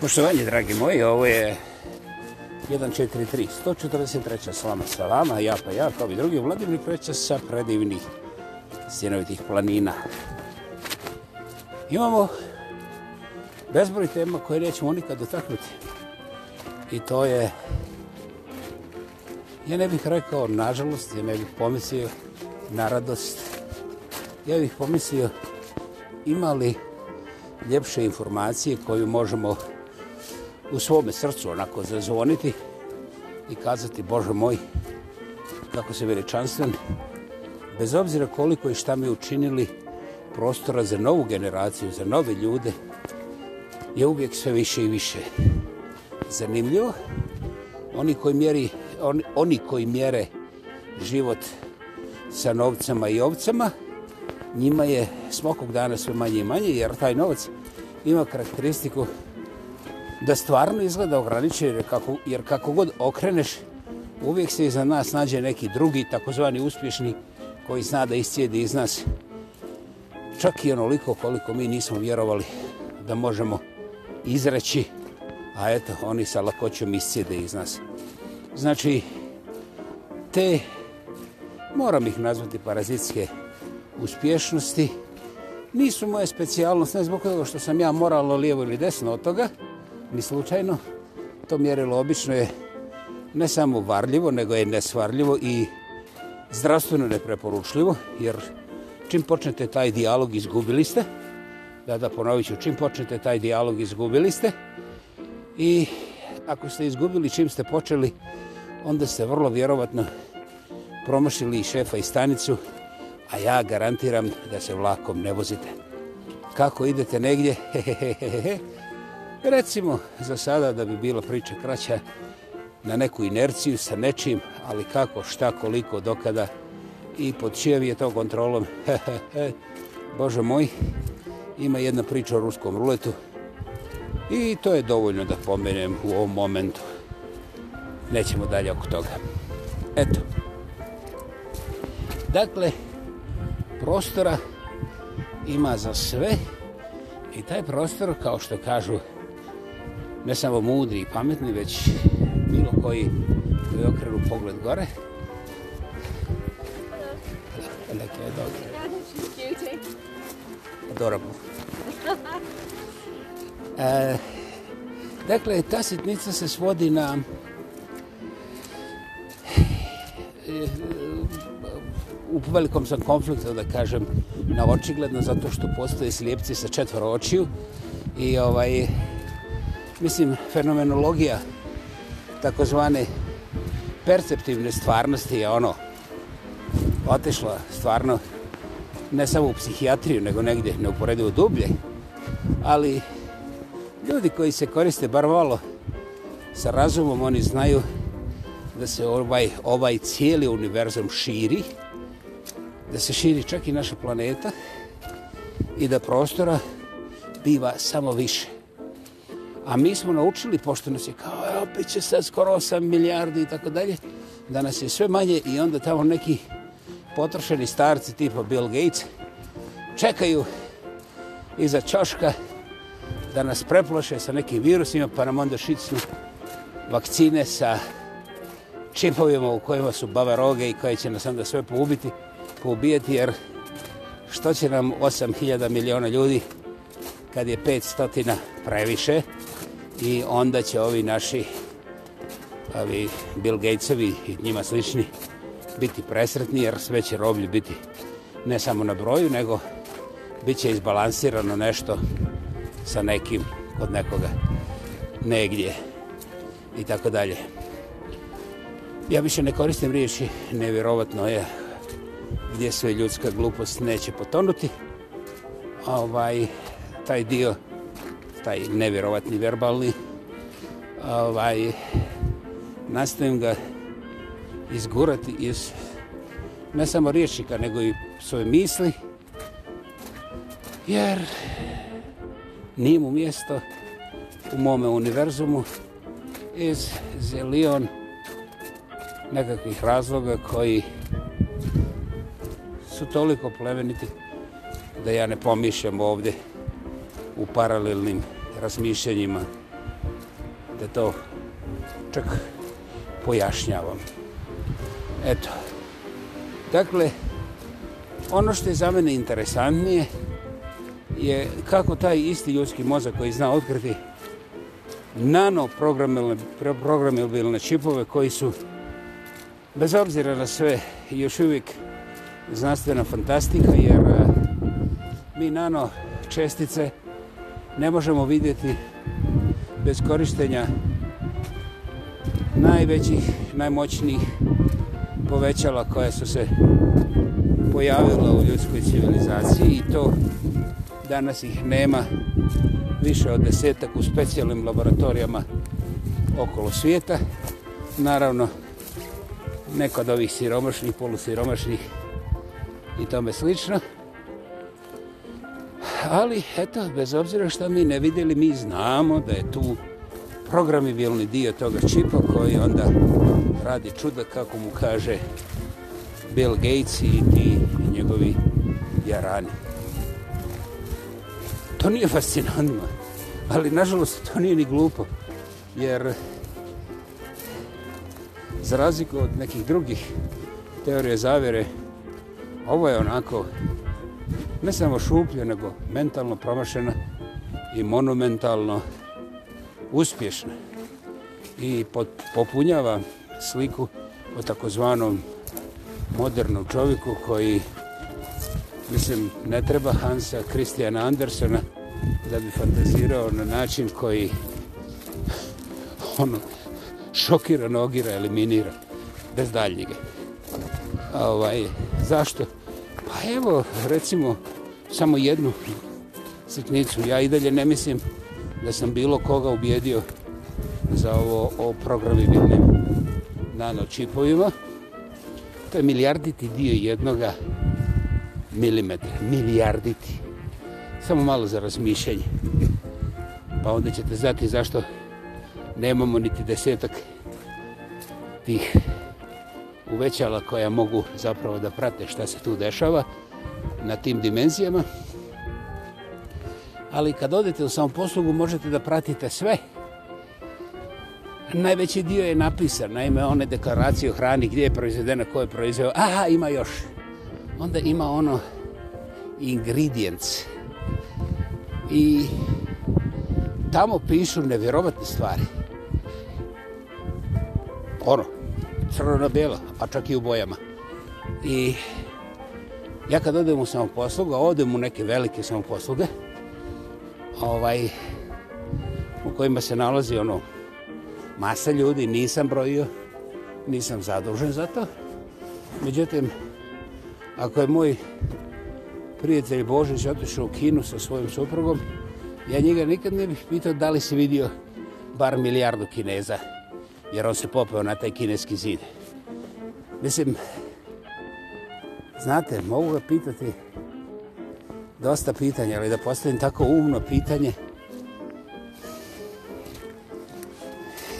Poštovanje, dragi moji, ovo je 143, 143. Slama Salama, ja pa ja, kao i drugi, Vladimir Preća sa predivnih sjenovitih planina. Imamo bezbroj tema koje nećemo nikad dotaknuti. I to je, ja ne bih rekao nažalost, ja ne bih pomislio na radost. Ja bih pomislio imali ljepše informacije koju možemo učiniti u svome srcu onako zazvoniti i kazati Bože moj, kako se veličanstven, bez obzira koliko i šta mi učinili prostora za novu generaciju, za nove ljude, je uvijek sve više i više zanimljivo. Oni koji, mjeri, on, oni koji mjere život sa novcama i ovcama, njima je smokog dana sve manje i manje, jer taj novac ima karakteristiku da stvarno izgleda ograničen, jer kako, jer kako god okreneš, uvijek se iza nas nađe neki drugi, takozvani uspješni, koji zna da iscijedi iz nas. Čak i onoliko koliko mi nismo vjerovali da možemo izreći, a eto, oni sa lakoćom iscijede iz nas. Znači, te, moram ih nazvati parazitske uspješnosti, nisu moje specijalnosti, ne zbog toga što sam ja moralo lijevo ili desno od toga, ni slučajno. To mjerilo obično je ne samo varljivo, nego je nesvarljivo i zdravstveno nepreporučljivo, jer čim počnete taj dijalog izgubili ste, da da ponovit ću, čim počnete taj dijalog izgubili ste i ako ste izgubili čim ste počeli, onda ste vrlo vjerovatno promošili i šefa i stanicu, a ja garantiram da se vlakom ne vozite. Kako idete negdje? Hehehehe. E, recimo, za sada da bi bilo priča kraća, na neku inerciju sa nečim, ali kako, šta, koliko, dokada i pod čijem je to kontrolom. Bože moj, ima jedna priča o ruskom ruletu i to je dovoljno da pomenem u ovom momentu. Nećemo dalje oko toga. Eto. Dakle, prostora ima za sve i taj prostor, kao što kažu, ne samo mudri i pametni, već bilo koji koji okrenu pogled gore. Dakle, dobro. Dobro. E, dakle, ta sitnica se svodi na u velikom sam konfliktu, da kažem, na očigledno, zato što postoje slijepci sa četvoro očiju i ovaj, mislim, fenomenologija takozvane perceptivne stvarnosti je ono otešla stvarno ne samo u psihijatriju, nego negdje neuporedivo dublje, ali ljudi koji se koriste bar malo sa razumom, oni znaju da se ovaj, ovaj cijeli univerzum širi, da se širi čak i naša planeta i da prostora biva samo više. A mi smo naučili, pošto nas je kao, e, opet će sad skoro 8 milijardi i tako dalje, da nas je sve manje i onda tamo neki potrošeni starci tipa Bill Gates čekaju iza čoška da nas preplaše sa nekim virusima, pa nam onda šicnu vakcine sa čipovima u kojima su bave roge i koje će nas onda sve poubiti, poubijati, jer što će nam 8 hiljada miliona ljudi kad je 500 previše, više, i onda će ovi naši ali Bill Gatesovi i njima slični biti presretni jer sve će roblje biti ne samo na broju nego bit će izbalansirano nešto sa nekim kod nekoga negdje i tako dalje ja više ne koristim riječi nevjerovatno je gdje sve ljudska glupost neće potonuti ovaj taj dio taj nevjerovatni verbalni, ovaj, nastavim ga izgurati iz ne samo riječnika, nego i svoje misli, jer nije mu mjesto u mome univerzumu iz zelion nekakvih razloga koji su toliko plemeniti da ja ne pomišljam ovdje u paraleljnim razmišljenjima da to čak pojašnjavam. Eto. Dakle, ono što je za mene interesantnije je kako taj isti ljudski mozak koji zna otkriti nano programilne čipove koji su bez obzira na sve još uvijek znanstvena fantastika jer eh, mi nano čestice ne možemo vidjeti bez korištenja najvećih, najmoćnijih povećala koje su se pojavila u ljudskoj civilizaciji i to danas ih nema više od desetak u specijalnim laboratorijama okolo svijeta. Naravno, neko od ovih siromašnih, polusiromašnih i tome slično ali eto, bez obzira što mi ne vidjeli, mi znamo da je tu programibilni dio toga čipa koji onda radi čuda, kako mu kaže Bill Gates i ti njegovi jarani. To nije fascinantno, ali nažalost to nije ni glupo, jer za razliku od nekih drugih teorije zavere, ovo je onako ne samo šuplja, nego mentalno promašena i monumentalno uspješna i pod, popunjava sliku o takozvanom modernom čovjeku koji, mislim, ne treba Hansa Christiana Andersona da bi fantazirao na način koji ono, šokira, nogira, eliminira, bez daljnjega. Ovaj, zašto? Pa evo, recimo, samo jednu sitnicu. Ja i dalje ne mislim da sam bilo koga ubijedio za ovo o programiranim nanočipovima. To je milijarditi dio jednoga milimetra. Milijarditi. Samo malo za razmišljanje. Pa onda ćete znati zašto nemamo niti desetak tih uvećala koja mogu zapravo da prate šta se tu dešava. Uvećala na tim dimenzijama. Ali kad odete u samoposlugu možete da pratite sve. Najveći dio je napisan, naime one deklaracije o hrani, gdje je proizvedena, ko je proizveo, aha, ima još. Onda ima ono ingredients. I tamo pišu nevjerovatne stvari. Ono, crno-bijelo, pa čak i u bojama. I Ja kad odem u samoposluga, odem u neke velike samoposluge, ovaj, u kojima se nalazi ono masa ljudi, nisam brojio, nisam zadužen za to. Međutim, ako je moj prijatelj Božić otišao u kinu sa svojim suprugom, ja njega nikad ne bih pitao da li si vidio bar milijardu kineza, jer on se popeo na taj kineski zid. Mislim, Znate, mogu ga pitati dosta pitanja, ali da postavim tako umno pitanje,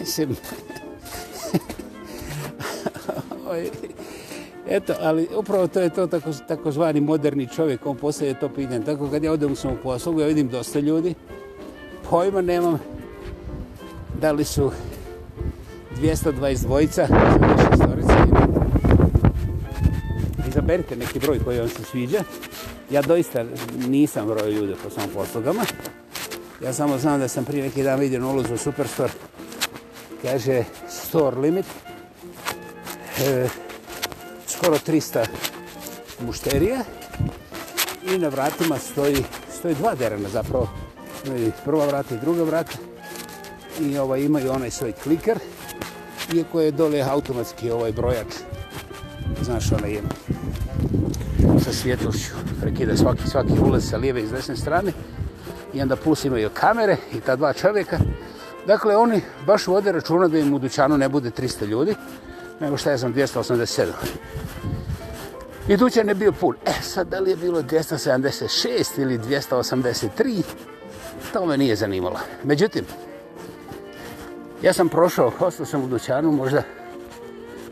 mislim, Eto, ali upravo to je to tako, tako zvani moderni čovjek, on postaje to pitanje. Tako kad ja odem u svom poslugu, ja vidim dosta ljudi, pojma nemam da li su 222 dvojica, izaberite neki broj koji vam se sviđa. Ja doista nisam broj ljude po svom poslugama. Ja samo znam da sam prije neki dan vidio nulu za Superstore. Kaže store limit. E, skoro 300 mušterija. I na vratima stoji, stoji dva derana zapravo. Imaju prva vrata i druga vrata. I ovaj, imaju onaj svoj kliker. Iako je dole automatski ovaj brojač znaš, ona je sa svjetlošću, prekida svaki, svaki ulaz sa lijeve i desne strane i onda plus imaju kamere i ta dva čovjeka. Dakle, oni baš vode računa da im u dućanu ne bude 300 ljudi, nego šta ja znam, 287. I dućan je bio pun. E, sad, da li je bilo 276 ili 283, to me nije zanimalo. Međutim, ja sam prošao, ostao sam u dućanu, možda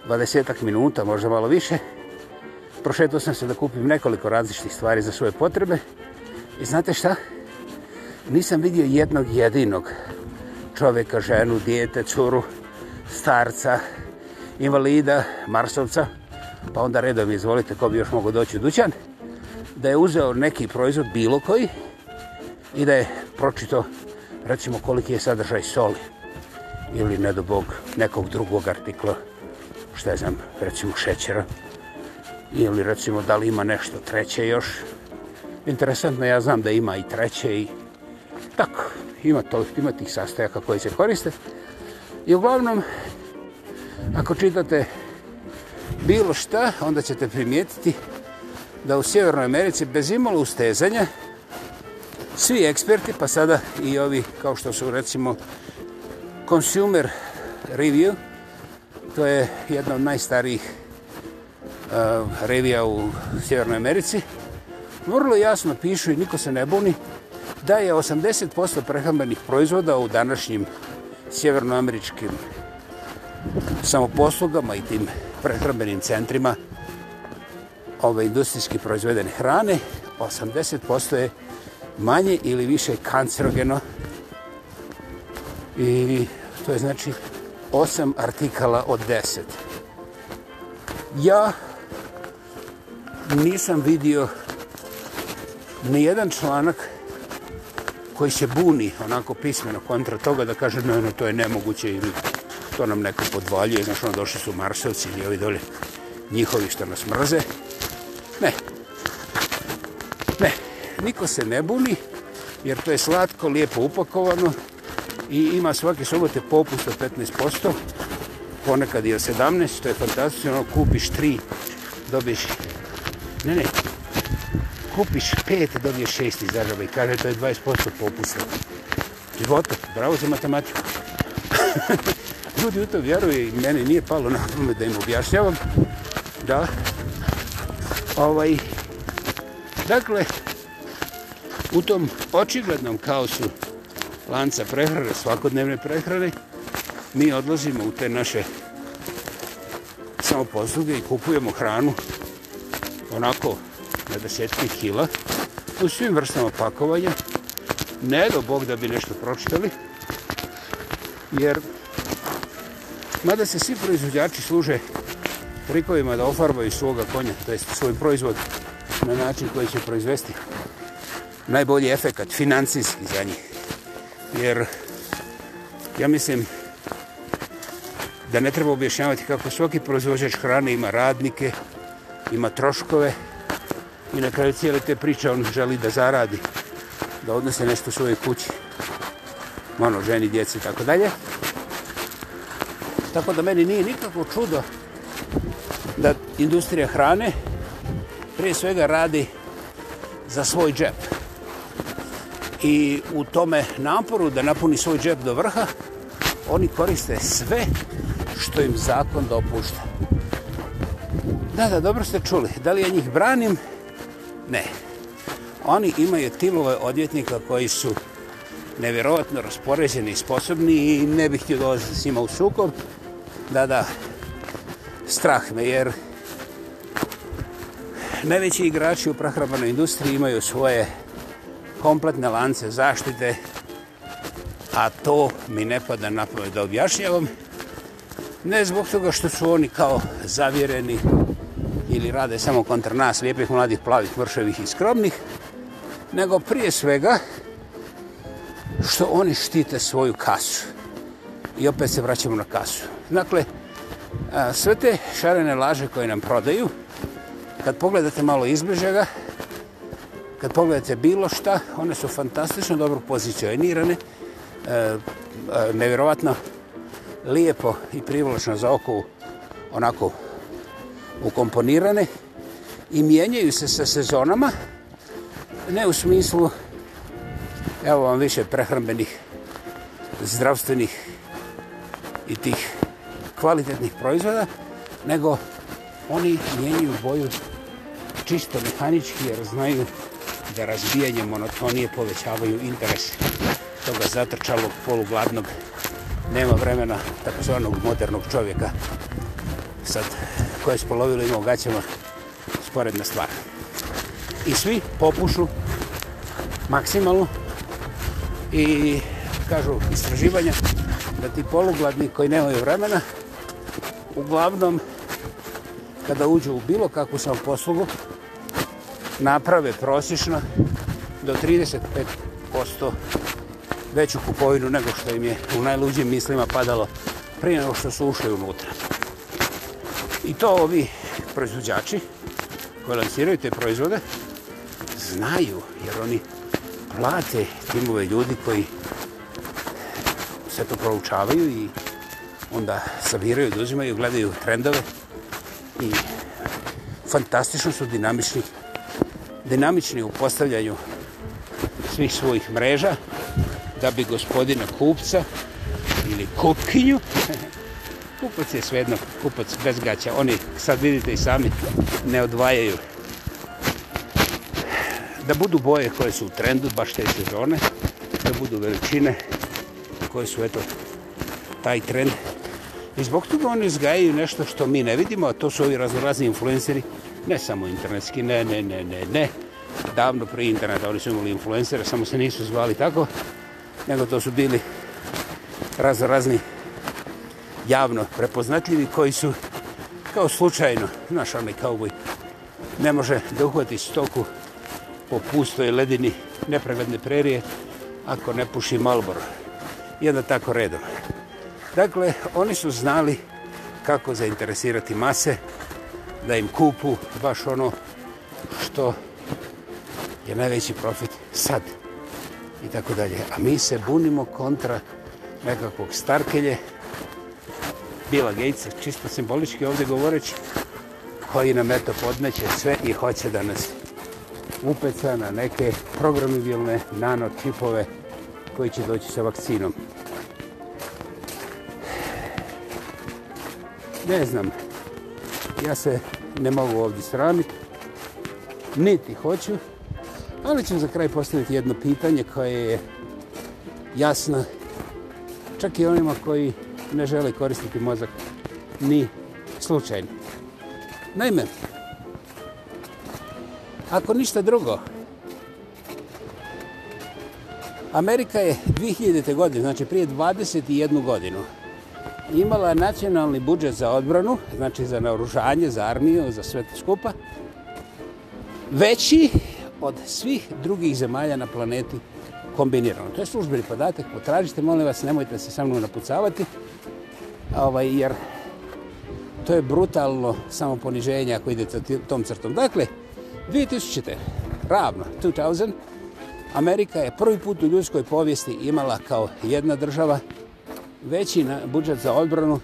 dvadesetak minuta, možda malo više. Prošetio sam se da kupim nekoliko različitih stvari za svoje potrebe. I znate šta? Nisam vidio jednog jedinog čoveka, ženu, dijete, curu, starca, invalida, marsovca, pa onda redom izvolite ko bi još mogo doći u dućan, da je uzeo neki proizvod, bilo koji, i da je pročito, recimo, koliki je sadržaj soli ili, ne do bog, nekog drugog artikla što ja znam, recimo šećera, ili recimo da li ima nešto treće još. Interesantno, ja znam da ima i treće i tako, ima, to, ima tih sastojaka koje se koriste. I uglavnom, ako čitate bilo šta, onda ćete primijetiti da u Sjevernoj Americi bez imalo ustezanja svi eksperti, pa sada i ovi kao što su recimo Consumer Review, to je jedna od najstarijih uh, revija u Sjevernoj Americi, vrlo jasno pišu i niko se ne buni da je 80% prehrambenih proizvoda u današnjim sjevernoameričkim samoposlugama i tim prehrambenim centrima ove industrijski proizvedene hrane, 80% je manje ili više kancerogeno i to je znači osam artikala od deset. Ja nisam vidio ni jedan članak koji se buni onako pismeno kontra toga da kaže no, no, to je nemoguće ili to nam neko podvaljuje, znaš ono došli su Marsovci ili ovi dolje njihovi što nas mrze. Ne. Ne. Niko se ne buni jer to je slatko, lijepo upakovano, i ima svake sobote popust od 15%, ponekad i od 17%, to je fantastično, ono, kupiš 3, dobiješ, ne, ne, kupiš 5, dobiješ 6 zarobe i kaže, to je 20% popusta. Života, bravo za matematiku. Ljudi u to vjeruju i mene nije palo na tome da im objašnjavam. Da, ovaj, dakle, u tom očiglednom kaosu lanca prehrane, svakodnevne prehrane, mi odlazimo u te naše samoposluge i kupujemo hranu onako na desetki kila u svim vrstama pakovanja. Ne do Bog da bi nešto pročitali, jer mada se svi proizvodjači služe trikovima da ofarbaju svoga konja, to je svoj proizvod na način koji će proizvesti najbolji efekt financijski za njih jer ja mislim da ne treba objašnjavati kako svaki proizvođač hrane ima radnike, ima troškove i na kraju cijele te priče on želi da zaradi, da odnose nešto u svojoj kući, ono, ženi, djeci i tako dalje. Tako da meni nije nikako čudo da industrija hrane prije svega radi za svoj džep i u tome naporu da napuni svoj džep do vrha, oni koriste sve što im zakon dopušta. Da, da, dobro ste čuli. Da li ja njih branim? Ne. Oni imaju timove odvjetnika koji su nevjerovatno raspoređeni i sposobni i ne bih htio dolaziti s njima u sukob. Da, da, strah me jer najveći igrači u prahrabanoj industriji imaju svoje kompletne lance zaštite, a to mi ne pada na pamet da objašnjavam. Ne zbog toga što su oni kao zavjereni ili rade samo kontra nas, lijepih, mladih, plavih, vrševih i skromnih, nego prije svega što oni štite svoju kasu. I opet se vraćamo na kasu. Dakle, sve te šarene laže koje nam prodaju, kad pogledate malo izbežega, kad pogledate bilo šta, one su fantastično dobro pozicionirane, e, e, nevjerovatno lijepo i privlačno za oko onako ukomponirane i mijenjaju se sa sezonama, ne u smislu, evo vam više prehrambenih, zdravstvenih i tih kvalitetnih proizvoda, nego oni mijenjaju boju čisto mehanički jer znaju da razbijanje monotonije povećavaju interes toga zatrčalog, polugladnog, nema vremena takozvanog modernog čovjeka. Sad, koje je polovilo ima u gaćama, sporedna stvar. I svi popušu maksimalno i kažu istraživanja da ti polugladni koji nemaju vremena, uglavnom kada uđu u bilo kakvu samoposlugu, poslugu, naprave prosječno do 35% veću kupovinu nego što im je u najluđim mislima padalo prije nego što su ušli unutra. I to ovi proizvođači koji lansiraju te proizvode znaju jer oni plate timove ljudi koji sve to proučavaju i onda sabiraju, dozimaju, gledaju trendove i fantastično su dinamični dinamični u postavljanju svih svojih mreža da bi gospodina kupca ili kupkinju kupac je svejedno kupac bez gaća, oni sad vidite i sami ne odvajaju da budu boje koje su u trendu baš te sezone da budu veličine koje su eto taj trend i zbog toga oni izgajaju nešto što mi ne vidimo a to su ovi razno razni influenceri ne samo internetski, ne, ne, ne, ne, ne. Davno prije interneta oni su imali influencera, samo se nisu zvali tako, nego to su bili razno razni javno prepoznatljivi koji su kao slučajno, znaš onaj kauboj, ne može da uhvati stoku po pustoj ledini nepregledne prerije ako ne puši Malbor. Jedna tako redom. Dakle, oni su znali kako zainteresirati mase, da im kupu baš ono što je najveći profit sad i tako dalje. A mi se bunimo kontra nekakvog Starkelje, Bila Gatesa, čisto simbolički ovdje govoreći, koji nam eto podmeće sve i hoće da nas upeca na neke programibilne nanotipove koji će doći sa vakcinom. Ne znam, ja se ne mogu ovdje sramiti, niti hoću, ali ću za kraj postaviti jedno pitanje koje je jasno čak i onima koji ne žele koristiti mozak ni slučajno. Naime, ako ništa drugo, Amerika je 2000. godine, znači prije 21. godinu, imala nacionalni budžet za odbranu, znači za naoružanje, za armiju, za sve to skupa, veći od svih drugih zemalja na planeti kombinirano. To je službeni podatak, potražite, molim vas, nemojte se sa mnom napucavati, ovaj, jer to je brutalno samoponiženje ako idete tom crtom. Dakle, 2000. ravno, 2000. Amerika je prvi put u ljudskoj povijesti imala kao jedna država veći na budžet za odbranu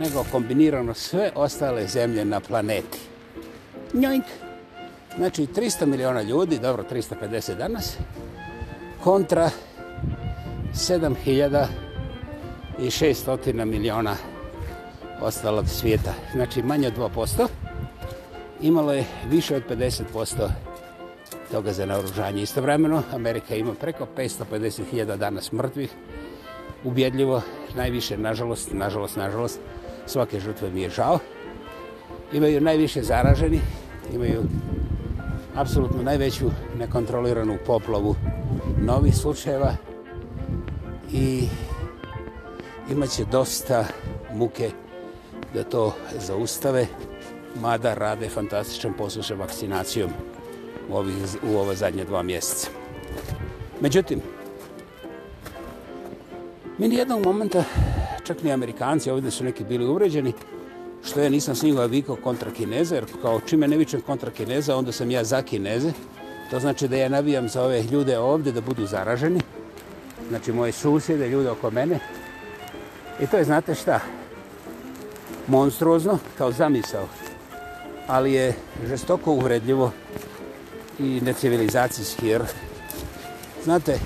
nego kombinirano sve ostale zemlje na planeti. Njojnk! Znači 300 miliona ljudi, dobro 350 danas, kontra 7600 miliona ostalog svijeta. Znači manje od 2%. Imalo je više od 50% toga za naoružanje. Istovremeno Amerika ima preko 550.000 danas mrtvih, ubjedljivo, najviše, nažalost, nažalost, nažalost, svake žrtve mi je žao. Imaju najviše zaraženi, imaju apsolutno najveću nekontroliranu poplovu novih slučajeva i imat će dosta muke da to zaustave, mada rade fantastičan posao sa vakcinacijom u, ovih, u ova zadnja dva mjeseca. Međutim, Mi nijednog momenta, čak ni Amerikanci, ovdje su neki bili uvređeni, što ja nisam s njegova vikao kontra Kineze, jer kao čime ne vičem kontra Kineza, onda sam ja za Kineze. To znači da ja navijam za ove ljude ovdje da budu zaraženi. Znači moje susjede, ljude oko mene. I to je, znate šta, monstruozno, kao zamisao, ali je žestoko uvredljivo i necivilizacijski, jer znate,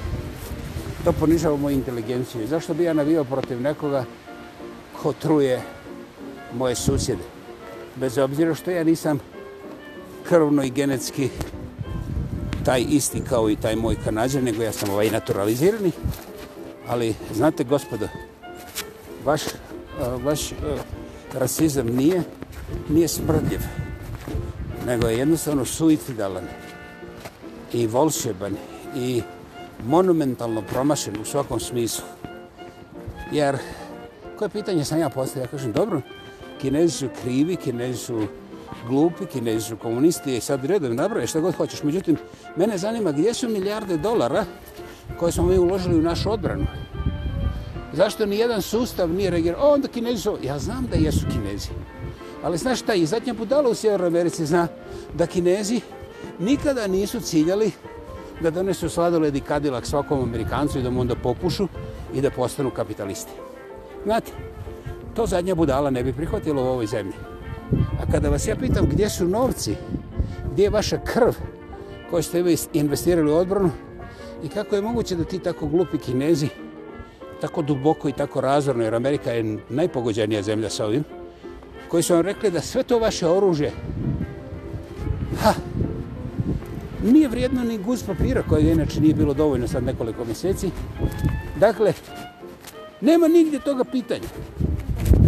To ponižava moju inteligenciju. Zašto bi ja navio protiv nekoga ko truje moje susjede? Bez obzira što ja nisam krvno i genetski taj isti kao i taj moj kanadžan, nego ja sam ovaj naturalizirani. Ali, znate, gospodo, vaš, e, vaš e, rasizam nije, nije smrdljiv, nego je jednostavno suicidalan i volšeban i volšeban monumentalno promašen u svakom smislu. Jer, koje pitanje sam ja postavio, ja kažem, dobro, kinezi su krivi, kinezi su glupi, kinezi su komunisti i sad redom nabraje šta god hoćeš. Međutim, mene zanima gdje su milijarde dolara koje smo mi uložili u našu odbranu. Zašto ni jedan sustav nije regirao? O, onda kinezi su... Ja znam da jesu kinezi. Ali znaš šta, i zadnja budala u Sjevernoj Americi zna da kinezi nikada nisu ciljali da donesu sladoled i kadilak svakom Amerikancu i da mu onda popušu i da postanu kapitalisti. Znate, to zadnja budala ne bi prihvatilo u ovoj zemlji. A kada vas ja pitam gdje su novci, gdje je vaša krv koju ste vi investirali u odbranu i kako je moguće da ti tako glupi kinezi, tako duboko i tako razorno, jer Amerika je najpogođenija zemlja sa ovim, koji su vam rekli da sve to vaše oružje, ha, nije vrijedno ni guz papira koje inače nije bilo dovoljno sad nekoliko mjeseci. Dakle, nema nigdje toga pitanja.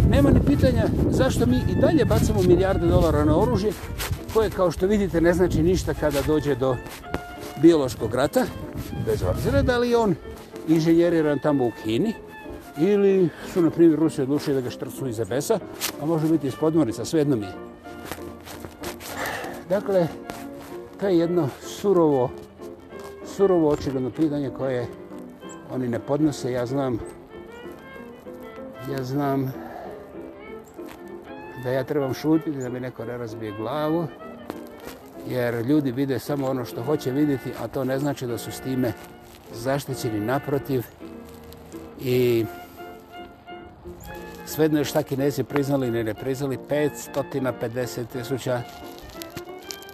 Nema ni pitanja zašto mi i dalje bacamo milijarde dolara na oružje koje, kao što vidite, ne znači ništa kada dođe do biološkog rata, bez obzira da li on inženjeriran tamo u Kini ili su, na primjer, Rusi odlušili da ga štrcu iza besa, a može biti iz podmornica, sve jedno mi je. Dakle, to je jedno surovo, surovo očigledno pitanje koje oni ne podnose. Ja znam, ja znam da ja trebam šutiti da mi neko ne razbije glavu, jer ljudi vide samo ono što hoće vidjeti, a to ne znači da su s time zaštićeni naprotiv. I svedno je šta kinezi priznali ili ne priznali, 550 tisuća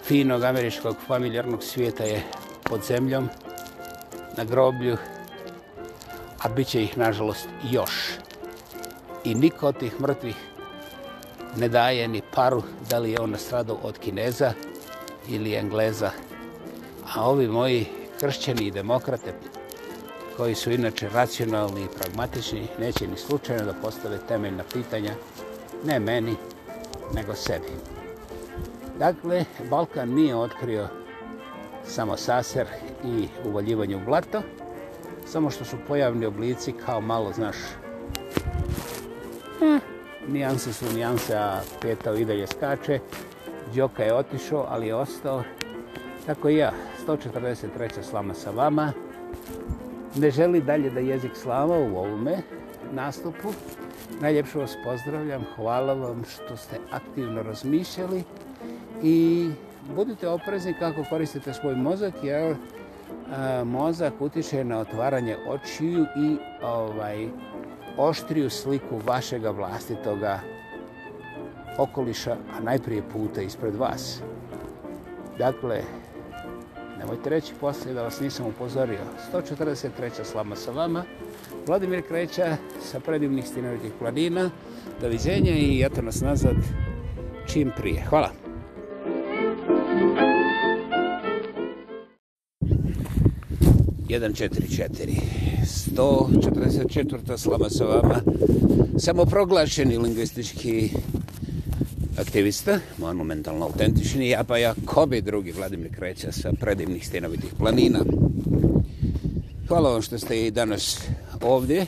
finog američkog familijarnog svijeta je pod zemljom, na groblju, a bit će ih, nažalost, još. I niko od tih mrtvih ne daje ni paru da li je on nastradao od Kineza ili Engleza. A ovi moji kršćani i demokrate, koji su inače racionalni i pragmatični, neće ni slučajno da postave temeljna pitanja ne meni, nego sebi. Thank you. Dakle, Balkan nije otkrio samo saser i uvaljivanje u blato, samo što su pojavni oblici kao malo, znaš, eh, nijanse su nijanse, a petao i dalje skače. Djoka je otišao, ali je ostao. Tako i ja, 143. slama sa vama. Ne želi dalje da jezik slama u ovome nastupu. Najljepše vas pozdravljam, hvala vam što ste aktivno razmišljali i budite oprezni kako koristite svoj mozak jer e, mozak utiče na otvaranje očiju i ovaj oštriju sliku vašeg vlastitoga okoliša, a najprije puta ispred vas. Dakle, nemojte reći poslije da vas nisam upozorio. 143. slama sa vama. Vladimir Kreća sa predivnih stinovitih planina. Doviđenja i eto nas nazad čim prije. Hvala. 144. 144. slama sa vama. Samoproglašeni lingvistički aktivista, monumentalno autentični, ja pa ja kobe drugi Vladimir Kreća sa predivnih stenovitih planina. Hvala vam što ste i danas ovdje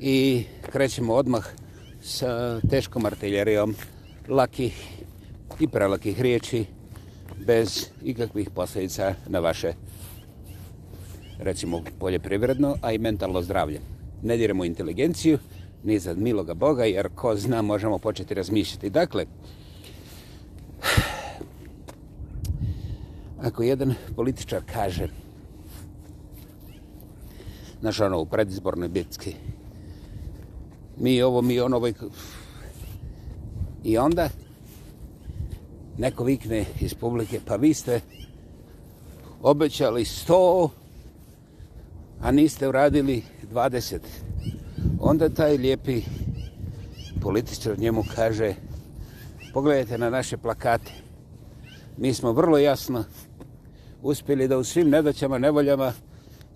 i krećemo odmah sa teškom artiljerijom lakih i prelakih riječi bez ikakvih posljedica na vaše recimo polje privredno, a i mentalno zdravlje. Ne diremo inteligenciju, ni za miloga Boga, jer ko zna možemo početi razmišljati. Dakle, ako jedan političar kaže naš ono u predizbornoj bitki mi ovo, mi ono ovaj... i onda neko vikne iz publike pa vi ste obećali a niste uradili 20. Onda taj lijepi političar njemu kaže pogledajte na naše plakate. Mi smo vrlo jasno uspjeli da u svim nedoćama, nevoljama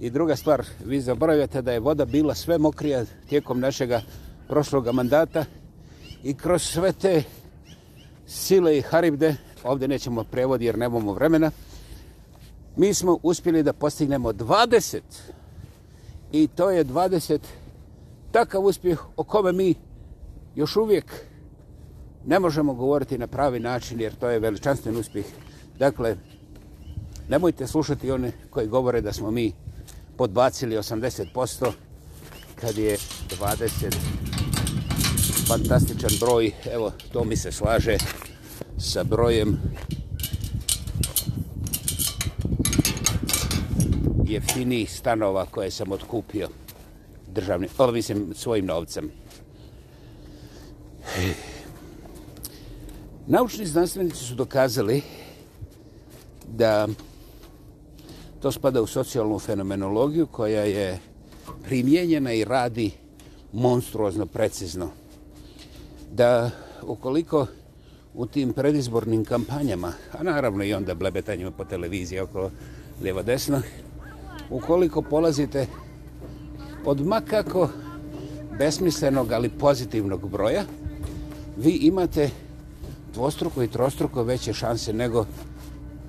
i druga stvar, vi zaboravljate da je voda bila sve mokrija tijekom našega prošloga mandata i kroz sve te sile i haribde, ovdje nećemo prevodi jer nemamo vremena, mi smo uspjeli da postignemo I to je 20 takav uspjeh o kome mi još uvijek ne možemo govoriti na pravi način jer to je veličanstven uspjeh. Dakle, nemojte slušati one koji govore da smo mi podbacili 80% kad je 20 fantastičan broj. Evo, to mi se slaže sa brojem jeftinijih stanova koje sam otkupio državni, o, mislim, svojim novcem. Naučni znanstvenici su dokazali da to spada u socijalnu fenomenologiju koja je primjenjena i radi monstruozno precizno. Da ukoliko u tim predizbornim kampanjama, a naravno i onda blebetanjima po televiziji oko lijevo-desno, ukoliko polazite od makako besmislenog, ali pozitivnog broja, vi imate dvostruko i trostruko veće šanse nego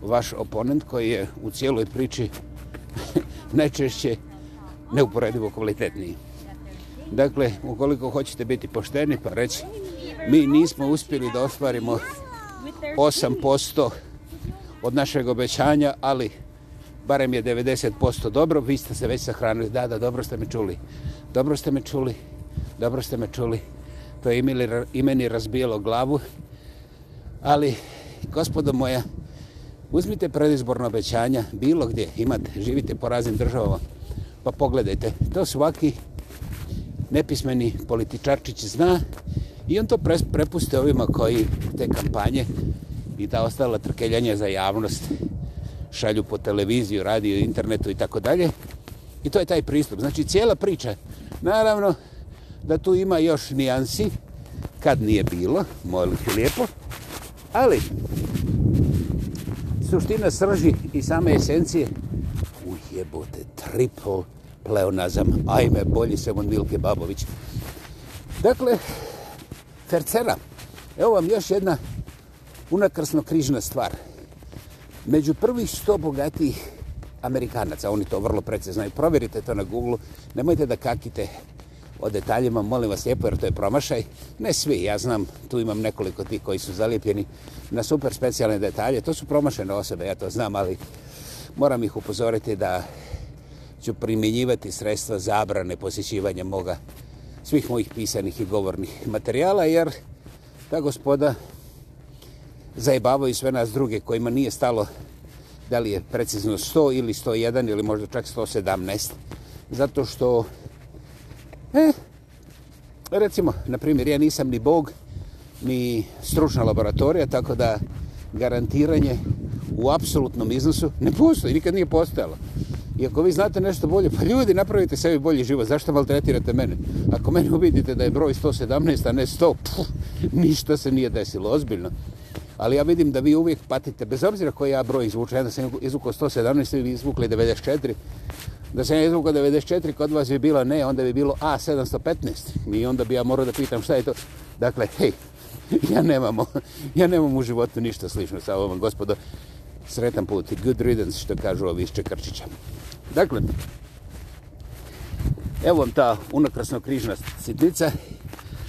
vaš oponent koji je u cijeloj priči najčešće neuporedivo kvalitetniji. Dakle, ukoliko hoćete biti pošteni, pa reći, mi nismo uspjeli da ostvarimo 8% od našeg obećanja, ali barem je 90% dobro, vi ste se već sahranili. Da, da, dobro ste me čuli. Dobro ste me čuli. Dobro ste me čuli. To je imeli, imeni razbijelo glavu. Ali, gospodo moja, uzmite predizborno obećanja, bilo gdje imate, živite po raznim državama, pa pogledajte. To svaki nepismeni političarčić zna i on to prepuste ovima koji te kampanje i ta ostala trkeljanja za javnost šalju po televiziju, radio, internetu i tako dalje. I to je taj pristup. Znači, cijela priča. Naravno, da tu ima još nijansi, kad nije bilo, molim ti lijepo, ali suština srži i same esencije. Ujebote, triple pleonazam. Ajme, bolji sam od Milke Babović. Dakle, tercera. Evo vam još jedna unakrsno križna stvar među prvih 100 bogatijih Amerikanaca, oni to vrlo precizno znaju, provjerite to na Google, nemojte da kakite o detaljima, molim vas lijepo jer to je promašaj, ne svi, ja znam, tu imam nekoliko tih koji su zalijepjeni na super specijalne detalje, to su promašene osobe, ja to znam, ali moram ih upozoriti da ću primjenjivati sredstva zabrane posjećivanja moga, svih mojih pisanih i govornih materijala, jer ta gospoda zajebavaju sve nas druge kojima nije stalo da li je precizno 100 ili 101 ili možda čak 117. Zato što, eh, recimo, na primjer, ja nisam ni bog, ni stručna laboratorija, tako da garantiranje u apsolutnom iznosu ne postoji, nikad nije postojalo. I ako vi znate nešto bolje, pa ljudi, napravite sebi bolji život, zašto maltretirate mene? Ako mene uvidite da je broj 117, a ne 100, pff, ništa se nije desilo, ozbiljno ali ja vidim da vi uvijek patite, bez obzira koji ja broj izvučen, da sam izvukao 117 i vi izvukli 94, da sam ja izvukao 94, kod vas bi bila ne, onda bi bilo A715 i onda bi ja morao da pitam šta je to. Dakle, hej, ja nemam, ja nemam u životu ništa slično sa ovom, gospodo. Sretan put, good riddance, što kažu ovi iz Čekrčića. Dakle, evo vam ta unakrasno križna sitnica. Dakle,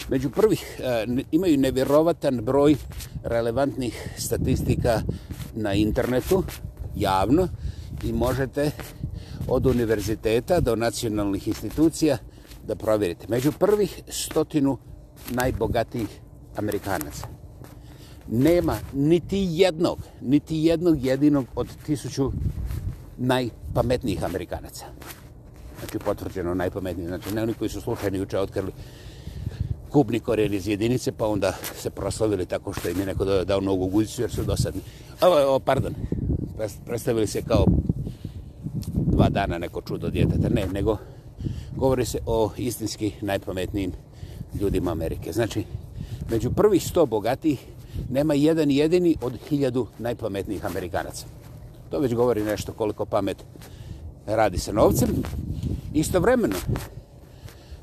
među prvih e, imaju nevjerovatan broj relevantnih statistika na internetu, javno, i možete od univerziteta do nacionalnih institucija da provjerite. Među prvih stotinu najbogatijih Amerikanaca. Nema niti jednog, niti jednog jedinog od tisuću najpametnijih Amerikanaca. Znači potvrđeno najpametniji, znači ne oni koji su slučajni juče otkrili kubni koren iz jedinice, pa onda se proslavili tako što im je neko dao nogu u guzicu jer su dosadni. Ovo, ovo, pardon, predstavili se kao dva dana neko čudo djeteta. Ne, nego govori se o istinski najpametnijim ljudima Amerike. Znači, među prvih sto bogatijih nema jedan jedini od hiljadu najpametnijih Amerikanaca. To već govori nešto koliko pamet radi sa novcem. Istovremeno,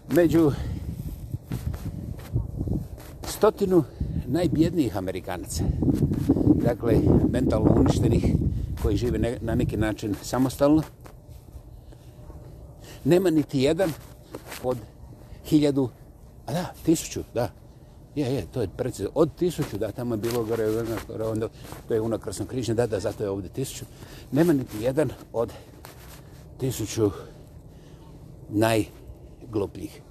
među stotinu najbjednijih Amerikanaca. Dakle, mentalno uništenih koji žive ne, na neki način samostalno. Nema niti jedan od hiljadu, a da, tisuću, da. Je, je, to je precizno. Od tisuću, da, tamo je bilo gore, gore onda, to je unakrasno križnje, da, da, zato je ovdje tisuću. Nema niti jedan od tisuću najglupljih.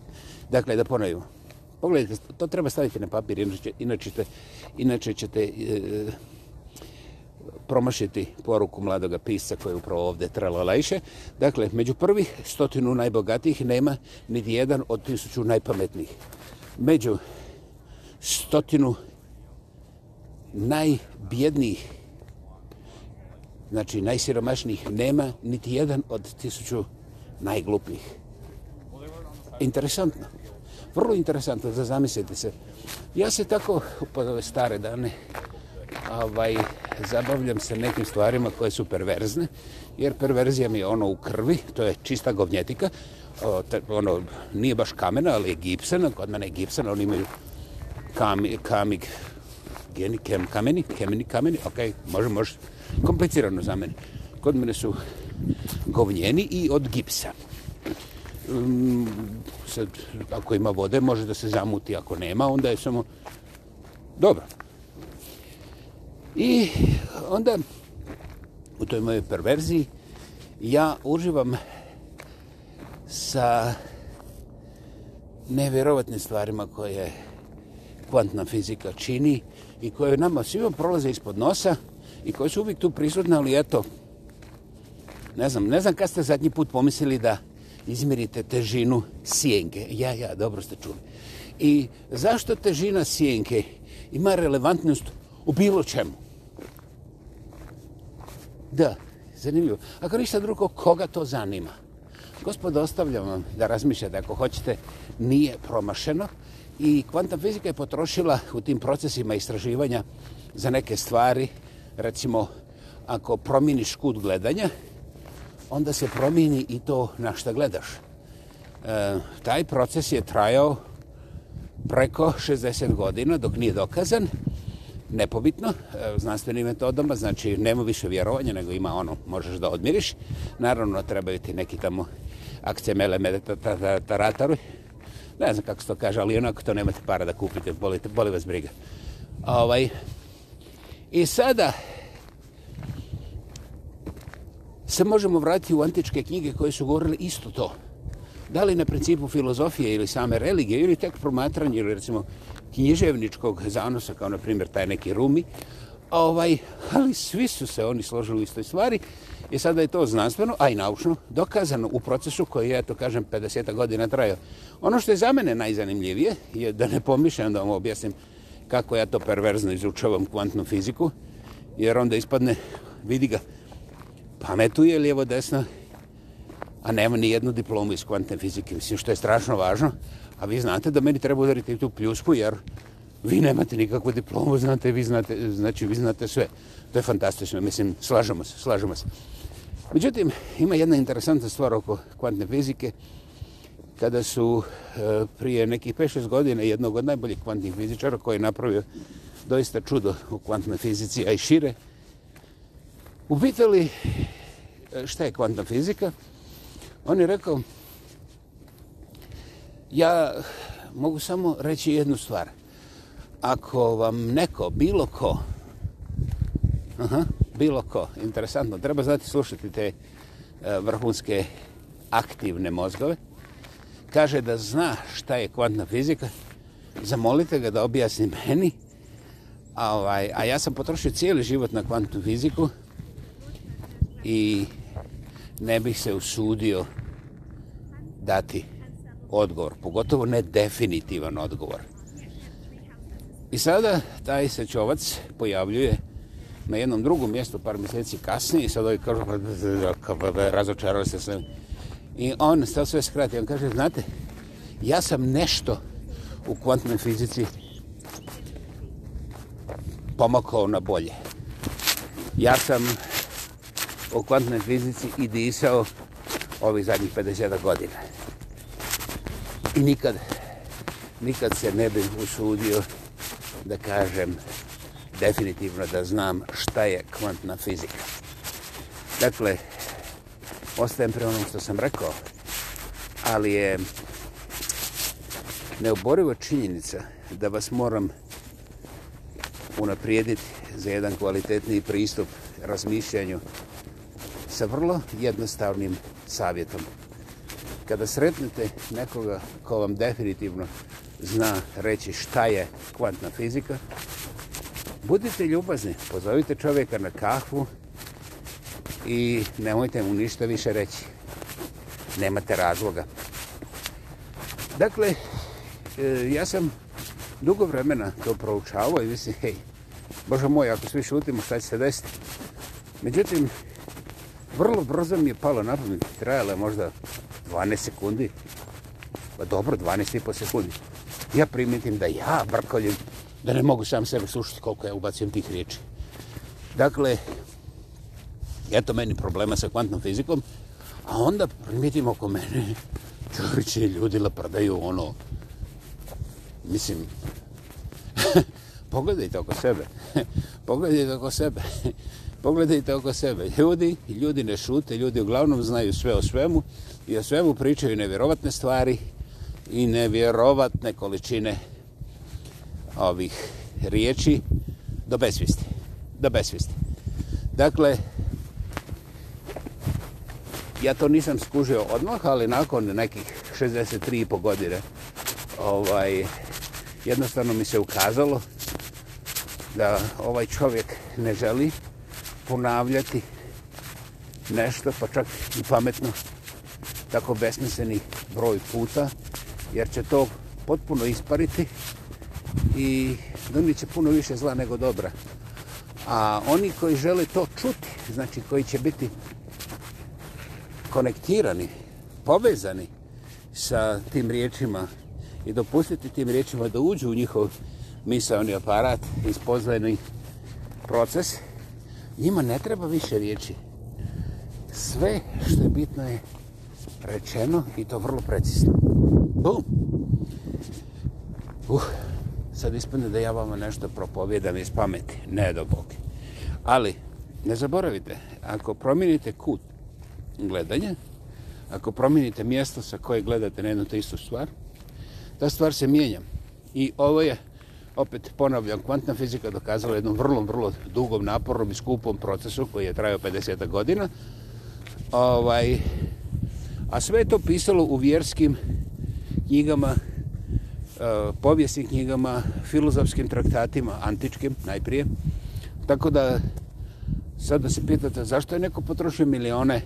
Dakle, da ponovimo. Pogledajte, to treba staviti na papir, inače, inače, te, inače ćete e, promašiti poruku mladoga pisa koji je upravo ovdje trala lajše. Dakle, među prvih stotinu najbogatijih nema niti jedan od tisuću najpametnijih. Među stotinu najbjednijih znači najsiromašnijih nema niti jedan od tisuću najglupijih. Interesantno vrlo interesantno, da zamislite se. Ja se tako, pod ove stare dane, ovaj, zabavljam se nekim stvarima koje su perverzne, jer perverzija mi je ono u krvi, to je čista govnjetika, o, te, ono, nije baš kamena, ali je gipsena, kod mene je gipsena, oni imaju kami, kamig, geni, kem, kameni, kemeni, kameni, ok, može, može, komplicirano za mene. Kod mene su govnjeni i od gipsa. Mm, sad, ako ima vode, može da se zamuti, ako nema, onda je samo... Dobro. I onda, u toj mojej perverziji, ja uživam sa nevjerovatnim stvarima koje kvantna fizika čini i koje nama svima prolaze ispod nosa i koje su uvijek tu prisutne, ali eto, ne znam, ne znam kad ste zadnji put pomislili da izmirite težinu sjenke. Ja, ja, dobro ste čuli. I zašto težina sjenke ima relevantnost u bilo čemu? Da, zanimljivo. Ako ništa drugo, koga to zanima? Gospod, ostavljam vam da razmišljate ako hoćete, nije promašeno. I kvanta fizika je potrošila u tim procesima istraživanja za neke stvari, recimo, ako promijeniš kut gledanja, onda se promijeni i to na šta gledaš. E, taj proces je trajao preko 60 godina dok nije dokazan, nepobitno, e, znanstvenim metodama, znači nema više vjerovanja nego ima ono, možeš da odmiriš. Naravno, trebaju ti neki tamo akcije mele medetarataru. Ne znam kako se to kaže, ali onako to nemate para da kupite, boli, boli vas briga. Ovaj, I sada, se možemo vratiti u antičke knjige koje su govorile isto to. Da li na principu filozofije ili same religije ili tek promatranje ili recimo književničkog zanosa kao na primjer taj neki Rumi, ovaj, ali svi su se oni složili u istoj stvari i sada je to znanstveno, a i naučno, dokazano u procesu koji je, to kažem, 50 godina trajao. Ono što je za mene najzanimljivije je da ne pomišljam da vam objasnim kako ja to perverzno izučavam kvantnu fiziku, jer onda ispadne, vidi ga, pametuje lijevo desno, a nema ni jednu diplomu iz kvantne fizike. Mislim, što je strašno važno, a vi znate da meni treba udariti tu pljusku, jer vi nemate nikakvu diplomu, znate, vi znate, znači, vi znate sve. To je fantastično, mislim, slažemo se, slažemo se. Međutim, ima jedna interesanta stvar oko kvantne fizike. Kada su e, prije nekih 5-6 godina jednog od najboljih kvantnih fizičara koji je napravio doista čudo u kvantnoj fizici, a i šire, upitali e, šta je kvantna fizika, on je rekao, ja mogu samo reći jednu stvar. Ako vam neko, bilo ko, aha, bilo ko, interesantno, treba znati slušati te e, vrhunske aktivne mozgove, kaže da zna šta je kvantna fizika, zamolite ga da objasni meni, a, ovaj, a ja sam potrošio cijeli život na kvantnu fiziku, i ne bih se usudio dati odgovor, pogotovo ne definitivan odgovor. I sada taj se čovac pojavljuje na jednom drugom mjestu par mjeseci kasnije i sad ovaj kažu pa, pa, pa, razočarali se sve. I on stav sve skrati. On kaže, znate, ja sam nešto u kvantnoj fizici pomakao na bolje. Ja sam o kvantnoj fizici i disao ovih zadnjih 50 godina. I nikad, nikad se ne bih usudio da kažem definitivno da znam šta je kvantna fizika. Dakle, ostajem pre onom što sam rekao, ali je neoboriva činjenica da vas moram unaprijediti za jedan kvalitetniji pristup razmišljanju sa vrlo jednostavnim savjetom. Kada sretnete nekoga ko vam definitivno zna reći šta je kvantna fizika, budite ljubazni, pozovite čovjeka na kahvu i nemojte mu ništa više reći. Nemate razloga. Dakle, e, ja sam dugo vremena to proučavao i mislim, hej, Bože moj, ako svi šutimo, šta će se desiti? Međutim, vrlo brzo mi je palo na pamet, trajalo je možda 12 sekundi, pa dobro, 12 i po sekundi. Ja primitim da ja brkoljem, da ne mogu sam sebe slušati koliko ja ubacim tih riječi. Dakle, eto meni problema sa kvantnom fizikom, a onda primitim oko mene, čovječe ljudi prdaju ono, mislim, pogledajte oko sebe, pogledajte oko sebe pogledajte oko sebe. Ljudi, ljudi ne šute, ljudi uglavnom znaju sve o svemu i o svemu pričaju nevjerovatne stvari i nevjerovatne količine ovih riječi do besvijesti. Do besvijesti. Dakle, ja to nisam skužio odmah, ali nakon nekih 63,5 godine ovaj, jednostavno mi se ukazalo da ovaj čovjek ne želi ponavljati nešto, pa čak i pametno, tako besmisleni broj puta, jer će to potpuno ispariti i donit će puno više zla nego dobra. A oni koji žele to čuti, znači koji će biti konektirani, povezani sa tim riječima i dopustiti tim riječima da uđu u njihov misalni aparat i spoznajni proces, Njima ne treba više riječi. Sve što je bitno je rečeno i to vrlo precisno. Bum! Uh, sad ispane da ja vama nešto propovjedam iz pameti. Ne do Boga. Ali, ne zaboravite, ako promijenite kut gledanja, ako promijenite mjesto sa koje gledate na jednu te istu stvar, ta stvar se mijenja. I ovo je opet ponavljam, kvantna fizika dokazala jednom vrlo, vrlo dugom, napornom i skupom procesu koji je trajao 50 godina. Ovaj, a sve je to pisalo u vjerskim knjigama, e, povijesnim knjigama, filozofskim traktatima, antičkim najprije. Tako da, sad da se pitate zašto je neko potrošio milione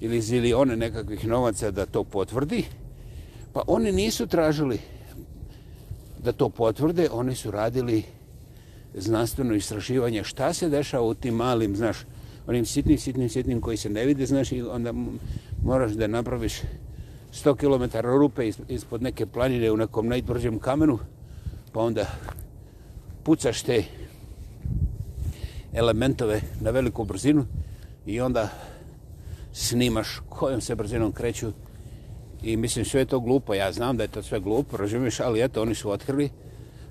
ili zilione nekakvih novaca da to potvrdi, pa oni nisu tražili da to potvrde, oni su radili znanstveno istraživanje šta se dešava u tim malim, znaš, onim sitnim, sitnim, sitnim koji se ne vide, znaš, i onda moraš da napraviš 100 km rupe ispod neke planine u nekom najtvrđem kamenu, pa onda pucaš te elementove na veliku brzinu i onda snimaš kojom se brzinom kreću I mislim sve je to glupo, ja znam da je to sve glupo, razumiješ, ali eto, oni su otkrili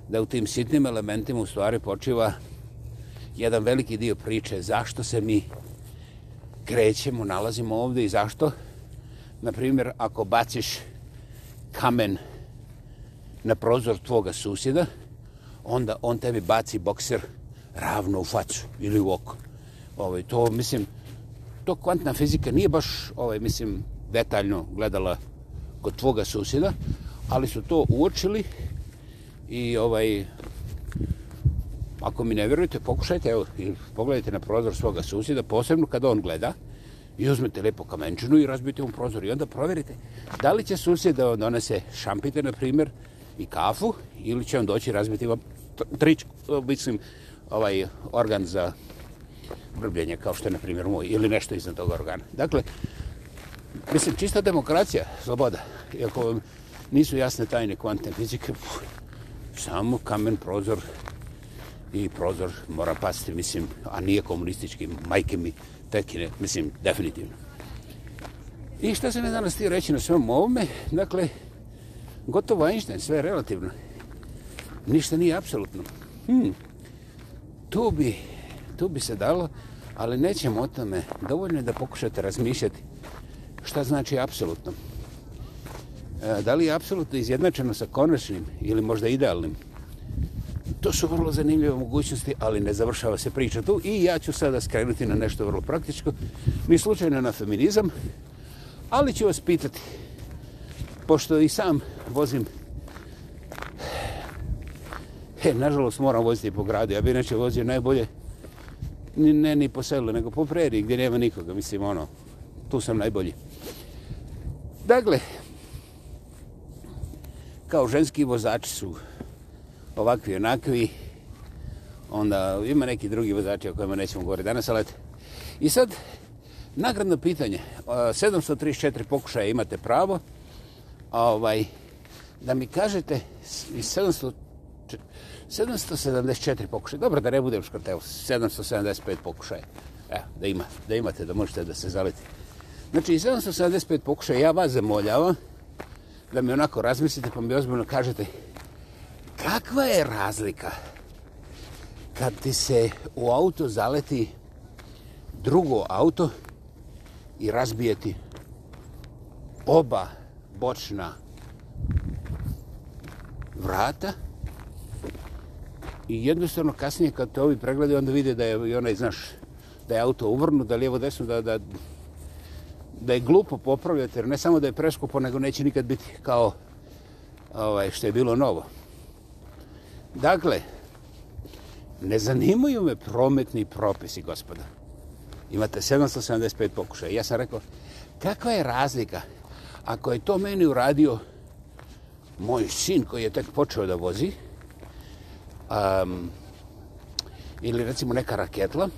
da u tim sitnim elementima u stvari počiva jedan veliki dio priče zašto se mi krećemo, nalazimo ovdje i zašto. Naprimjer, ako baciš kamen na prozor tvoga susjeda, onda on tebi baci bokser ravno u facu ili u oko. Ovo, ovaj, to, mislim, to kvantna fizika nije baš, ovaj, mislim, detaljno gledala kod tvoga susjeda, ali su to uočili i ovaj ako mi ne vjerujete, pokušajte, evo, pogledajte na prozor svoga susjeda, posebno kada on gleda, i uzmete lepo kamenčinu i razbijete mu prozor i onda proverite da li će susjed da vam donese šampite, na primjer, i kafu, ili će vam doći razbiti vam trič, mislim, ovaj organ za brbljenje, kao što je, na primjer, moj, ili nešto iznad toga organa. Dakle, Mislim, čista demokracija, sloboda. Iako nisu jasne tajne kvantne fizike, samo kamen prozor i prozor mora pasti, mislim, a nije komunistički, majke mi, tekine, mislim, definitivno. I šta se ne danas ti reći na svom ovome? Dakle, gotovo Einstein, sve je relativno. Ništa nije apsolutno. Hmm. Tu, bi, tu bi se dalo, ali nećemo o tome. Dovoljno je da pokušate razmišljati. Šta znači apsolutno? E, da li je apsolutno izjednačeno sa konačnim ili možda idealnim? To su vrlo zanimljive mogućnosti, ali ne završava se priča tu. I ja ću sada skrenuti na nešto vrlo praktičko. Ni slučajno na feminizam, ali ću vas pitati, pošto i sam vozim, he, nažalost moram voziti po gradu, ja bi neće vozio najbolje, ne ni po selu, nego po preri, gdje nema nikoga, mislim, ono, tu sam najbolji. Dakle, kao ženski vozači su ovakvi i onakvi, onda ima neki drugi vozači o kojima nećemo govoriti danas, ali i sad, nagradno pitanje, 734 pokušaja imate pravo, ovaj, da mi kažete, 700, 774 pokušaja, dobro da ne budem škrt, evo, 775 pokušaja, evo, da, ima, da imate, da možete da se zalite. Znači, 775 pokušaja, ja vas zamoljava da mi onako razmislite pa mi ozbiljno kažete kakva je razlika kad ti se u auto zaleti drugo auto i razbijeti oba bočna vrata i jednostavno kasnije kad te ovi pregledaju onda vide da je onaj, znaš, da je auto uvrnu, da lijevo desno, da, da da je glupo popravljati, jer ne samo da je preskupo, nego neće nikad biti kao ovaj, što je bilo novo. Dakle, ne zanimaju me prometni propisi, gospoda. Imate 775 pokušaja. Ja sam rekao, kakva je razlika ako je to meni uradio moj sin koji je tek počeo da vozi um, ili recimo neka raketla,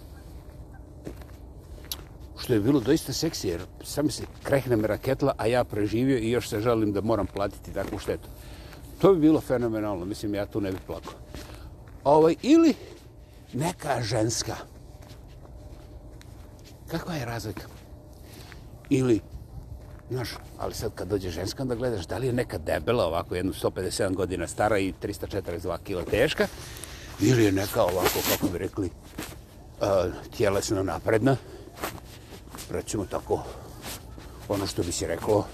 što je bilo doista seksi, jer sam se krehne me raketla, a ja preživio i još se želim da moram platiti takvu štetu. To bi bilo fenomenalno, mislim, ja tu ne bih plakao. Ovaj, ili neka ženska. Kakva je razlika? Ili, znaš, ali sad kad dođe ženska, onda gledaš da li je neka debela ovako, jednu 157 godina stara i 342 kilo teška, ili je neka ovako, kako bi rekli, uh, tjelesno napredna, recimo tako, ono što bi se reklo,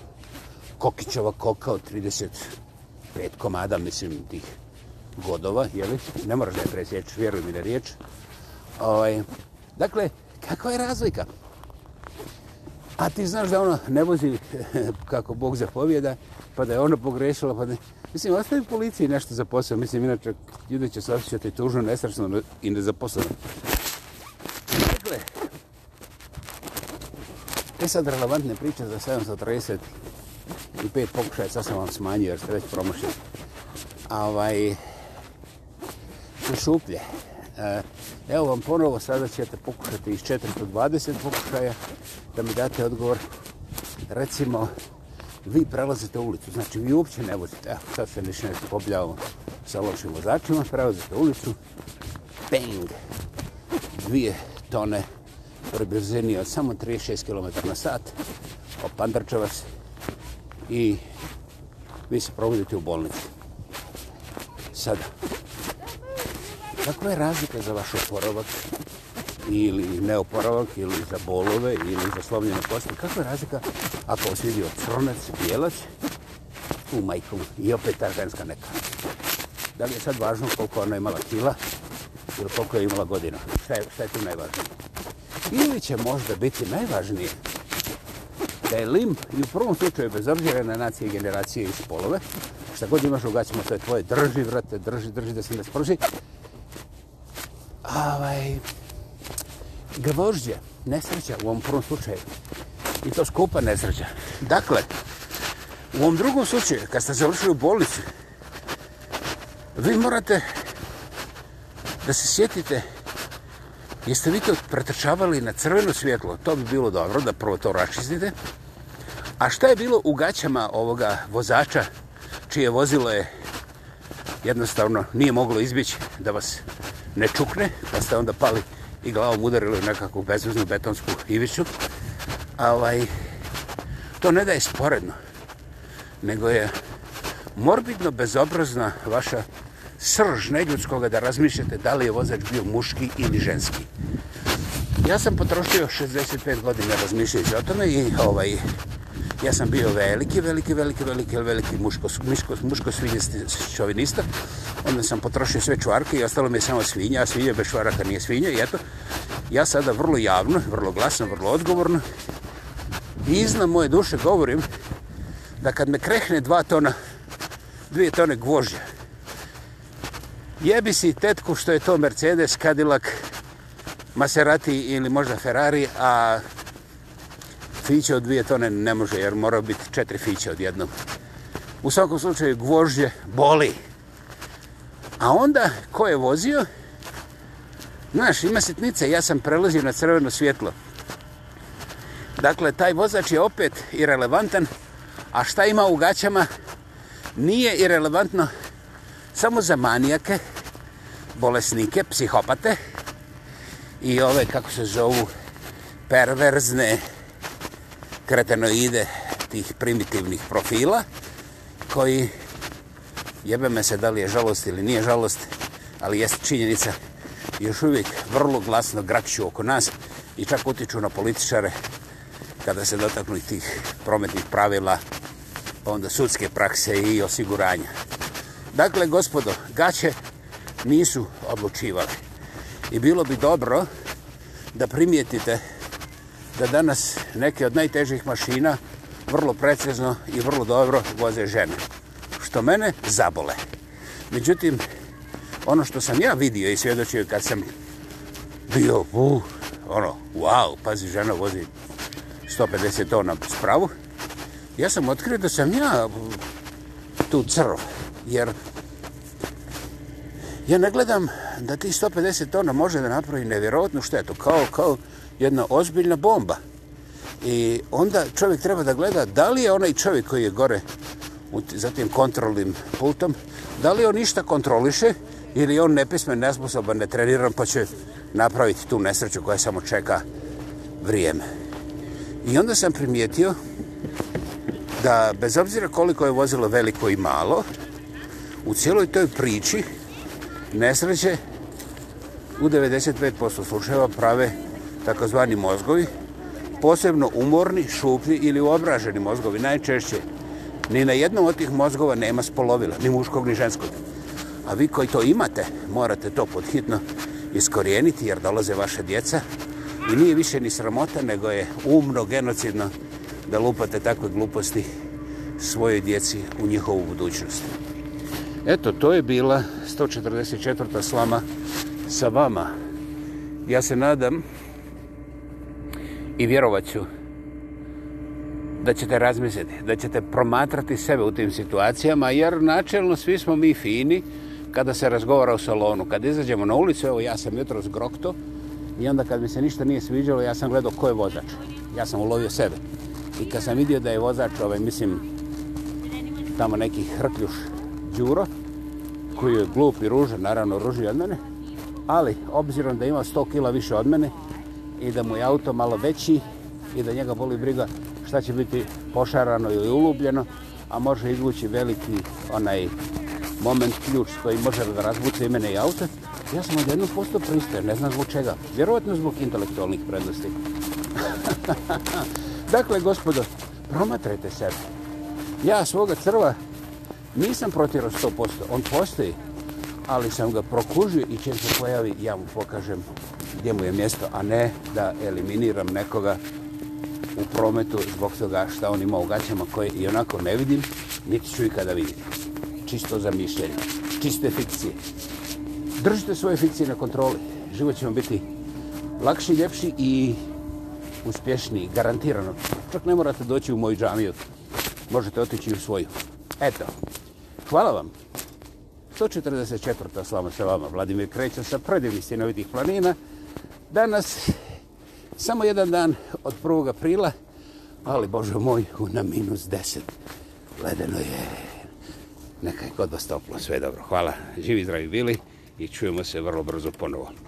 Kokićova koka od 35 komada, mislim, tih godova, jeli? Ne moraš da je presjeć, vjeruj mi da je riječ. Ovaj, dakle, kakva je razlika? A ti znaš da ono ne vozi kako Bog zapovjeda, pa da je ono pogrešilo, pa da... Mislim, ostavi policiji nešto za posao. Mislim, inače, ljudi će se osjećati tužno, nesrasno i nezaposleno. E sad relevantne priče za 735 pokušaja, sad sam vam smanjio jer ste već promošili. Ovaj, su šuplje. E, evo vam ponovo, sada ćete pokušati iz 420 pokušaja da mi date odgovor. Recimo, vi prelazite ulicu, znači vi uopće ne vozite. Evo, sad se niš nešto pobljao sa lošim vozačima. Prelazite ulicu, bang, dvije tone ulicu brzini od samo 36 km na sat, opandrča vas i vi se provodite u bolnici. Sada, kakva je razlika za vaš oporovak ili neoporovak ili za bolove ili za slovljene kosti? Kakva je razlika ako vas vidio crnac, bijelac, u majkom i opet ta ženska neka? Da li je sad važno koliko ona imala kila ili koliko je imala godina? Šta je, šta je tu najvažnije? ili će možda biti najvažnije da je lim i u prvom slučaju bez obzira na nacije, generacije i spolove, šta god imaš u gaćima, to je tvoje, drži, vrate, drži, drži, da se ne sproži. Ovaj, gvožđe, nesreća u ovom prvom slučaju. I to skupa nesreća. Dakle, u ovom drugom slučaju, kad ste završili u bolnici, vi morate da se sjetite Jeste vi to pretrčavali na crveno svjetlo? To bi bilo dobro da prvo to račiznite. A šta je bilo u gaćama ovoga vozača čije vozilo je jednostavno nije moglo izbjeći da vas ne čukne, pa ste onda pali i glavom udarili u nekakvu bezveznu betonsku ivicu. A ovaj, to ne da je sporedno, nego je morbidno bezobrazna vaša srž neljudskoga da razmišljate da li je vozač bio muški ili ženski. Ja sam potroštio 65 godina razmišljajući o tome i ovaj, ja sam bio veliki, veliki, veliki, veliki, veliki muško, muško, muško svinjesti šovinista. Onda sam potrošio sve čvarke i ostalo mi je samo svinja, a svinja bez čvaraka nije svinja i eto, ja sada vrlo javno, vrlo glasno, vrlo odgovorno i iznam moje duše govorim da kad me krehne dva tona, dvije tone gvožđa, jebi si tetku što je to Mercedes, Cadillac, Maserati ili možda Ferrari, a fiće od dvije tone ne može jer mora biti četiri fiće od jednog. U svakom slučaju gvožđe boli. A onda, ko je vozio? Znaš, ima sitnice, ja sam prelazio na crveno svjetlo. Dakle, taj vozač je opet irelevantan, a šta ima u gaćama, nije irelevantno samo za manijake, bolesnike, psihopate i ove, kako se zovu, perverzne kretenoide tih primitivnih profila koji jebe me se da li je žalost ili nije žalost, ali jest činjenica još uvijek vrlo glasno grakću oko nas i čak utiču na političare kada se dotaknu tih prometnih pravila, pa onda sudske prakse i osiguranja. Dakle, gospodo, gaće nisu odlučivali. I bilo bi dobro da primijetite da danas neke od najtežih mašina vrlo precizno i vrlo dobro voze žene. Što mene zabole. Međutim, ono što sam ja vidio i svjedočio kad sam bio, uh, ono, wow, pazi, žena vozi 150 tona spravu, ja sam otkrio da sam ja tu crv jer ja ne gledam da ti 150 tona može da napravi nevjerovatnu štetu, kao, kao jedna ozbiljna bomba. I onda čovjek treba da gleda da li je onaj čovjek koji je gore za tim kontrolnim pultom, da li on ništa kontroliše ili on nepismen, nesposoban, netreniran pa će napraviti tu nesreću koja samo čeka vrijeme. I onda sam primijetio da bez obzira koliko je vozilo veliko i malo, u cijeloj toj priči nesreće u 95% slučajeva prave takozvani mozgovi, posebno umorni, šupni ili obraženi mozgovi. Najčešće ni na jednom od tih mozgova nema spolovila, ni muškog, ni ženskog. A vi koji to imate, morate to podhitno iskorijeniti jer dolaze vaše djeca i nije više ni sramota, nego je umno, genocidno da lupate takve gluposti svojoj djeci u njihovu budućnosti. Eto, to je bila 144. slama sa vama. Ja se nadam i vjerovat ću da ćete razmisliti, da ćete promatrati sebe u tim situacijama, jer načelno svi smo mi fini kada se razgovara u salonu. Kad izađemo na ulicu, evo ja sam jutro zgrokto i onda kad mi se ništa nije sviđalo, ja sam gledao ko je vozač. Ja sam ulovio sebe. I kad sam vidio da je vozač, ovaj, mislim, tamo neki hrkljuš, Đuro, koji je glup i ružan, naravno ružio od mene, ali obzirom da ima 100 kila više od mene i da mu je auto malo veći i da njega boli briga šta će biti pošarano ili ulubljeno, a može izvući veliki onaj moment ključ koji može da razvuče i mene i auto, ja sam od jednog posto pristoja, ne znam zbog čega. Vjerovatno zbog intelektualnih prednosti. dakle, gospodo, promatrajte sebe. Ja svoga crva nisam protirao 100%, on postoji, ali sam ga prokužio i čim se pojavi, ja mu pokažem gdje mu je mjesto, a ne da eliminiram nekoga u prometu zbog toga šta on ima u gaćama koje i onako ne vidim, niti ću ikada vidjeti. Čisto zamišljenje, čiste fikcije. Držite svoje fikcije na kontroli. Život će vam biti lakši, ljepši i uspješniji, garantirano. Čak ne morate doći u moju džamiju. Možete otići u svoju. Eto, hvala vam. 144. slava se vama, Vladimir Kreća sa predivni sinovitih planina. Danas, samo jedan dan od 1. aprila, ali, Bože moj, na minus 10. Ledeno je. Nekaj god vas toplo, sve dobro. Hvala, živi zdravi bili i čujemo se vrlo brzo ponovo.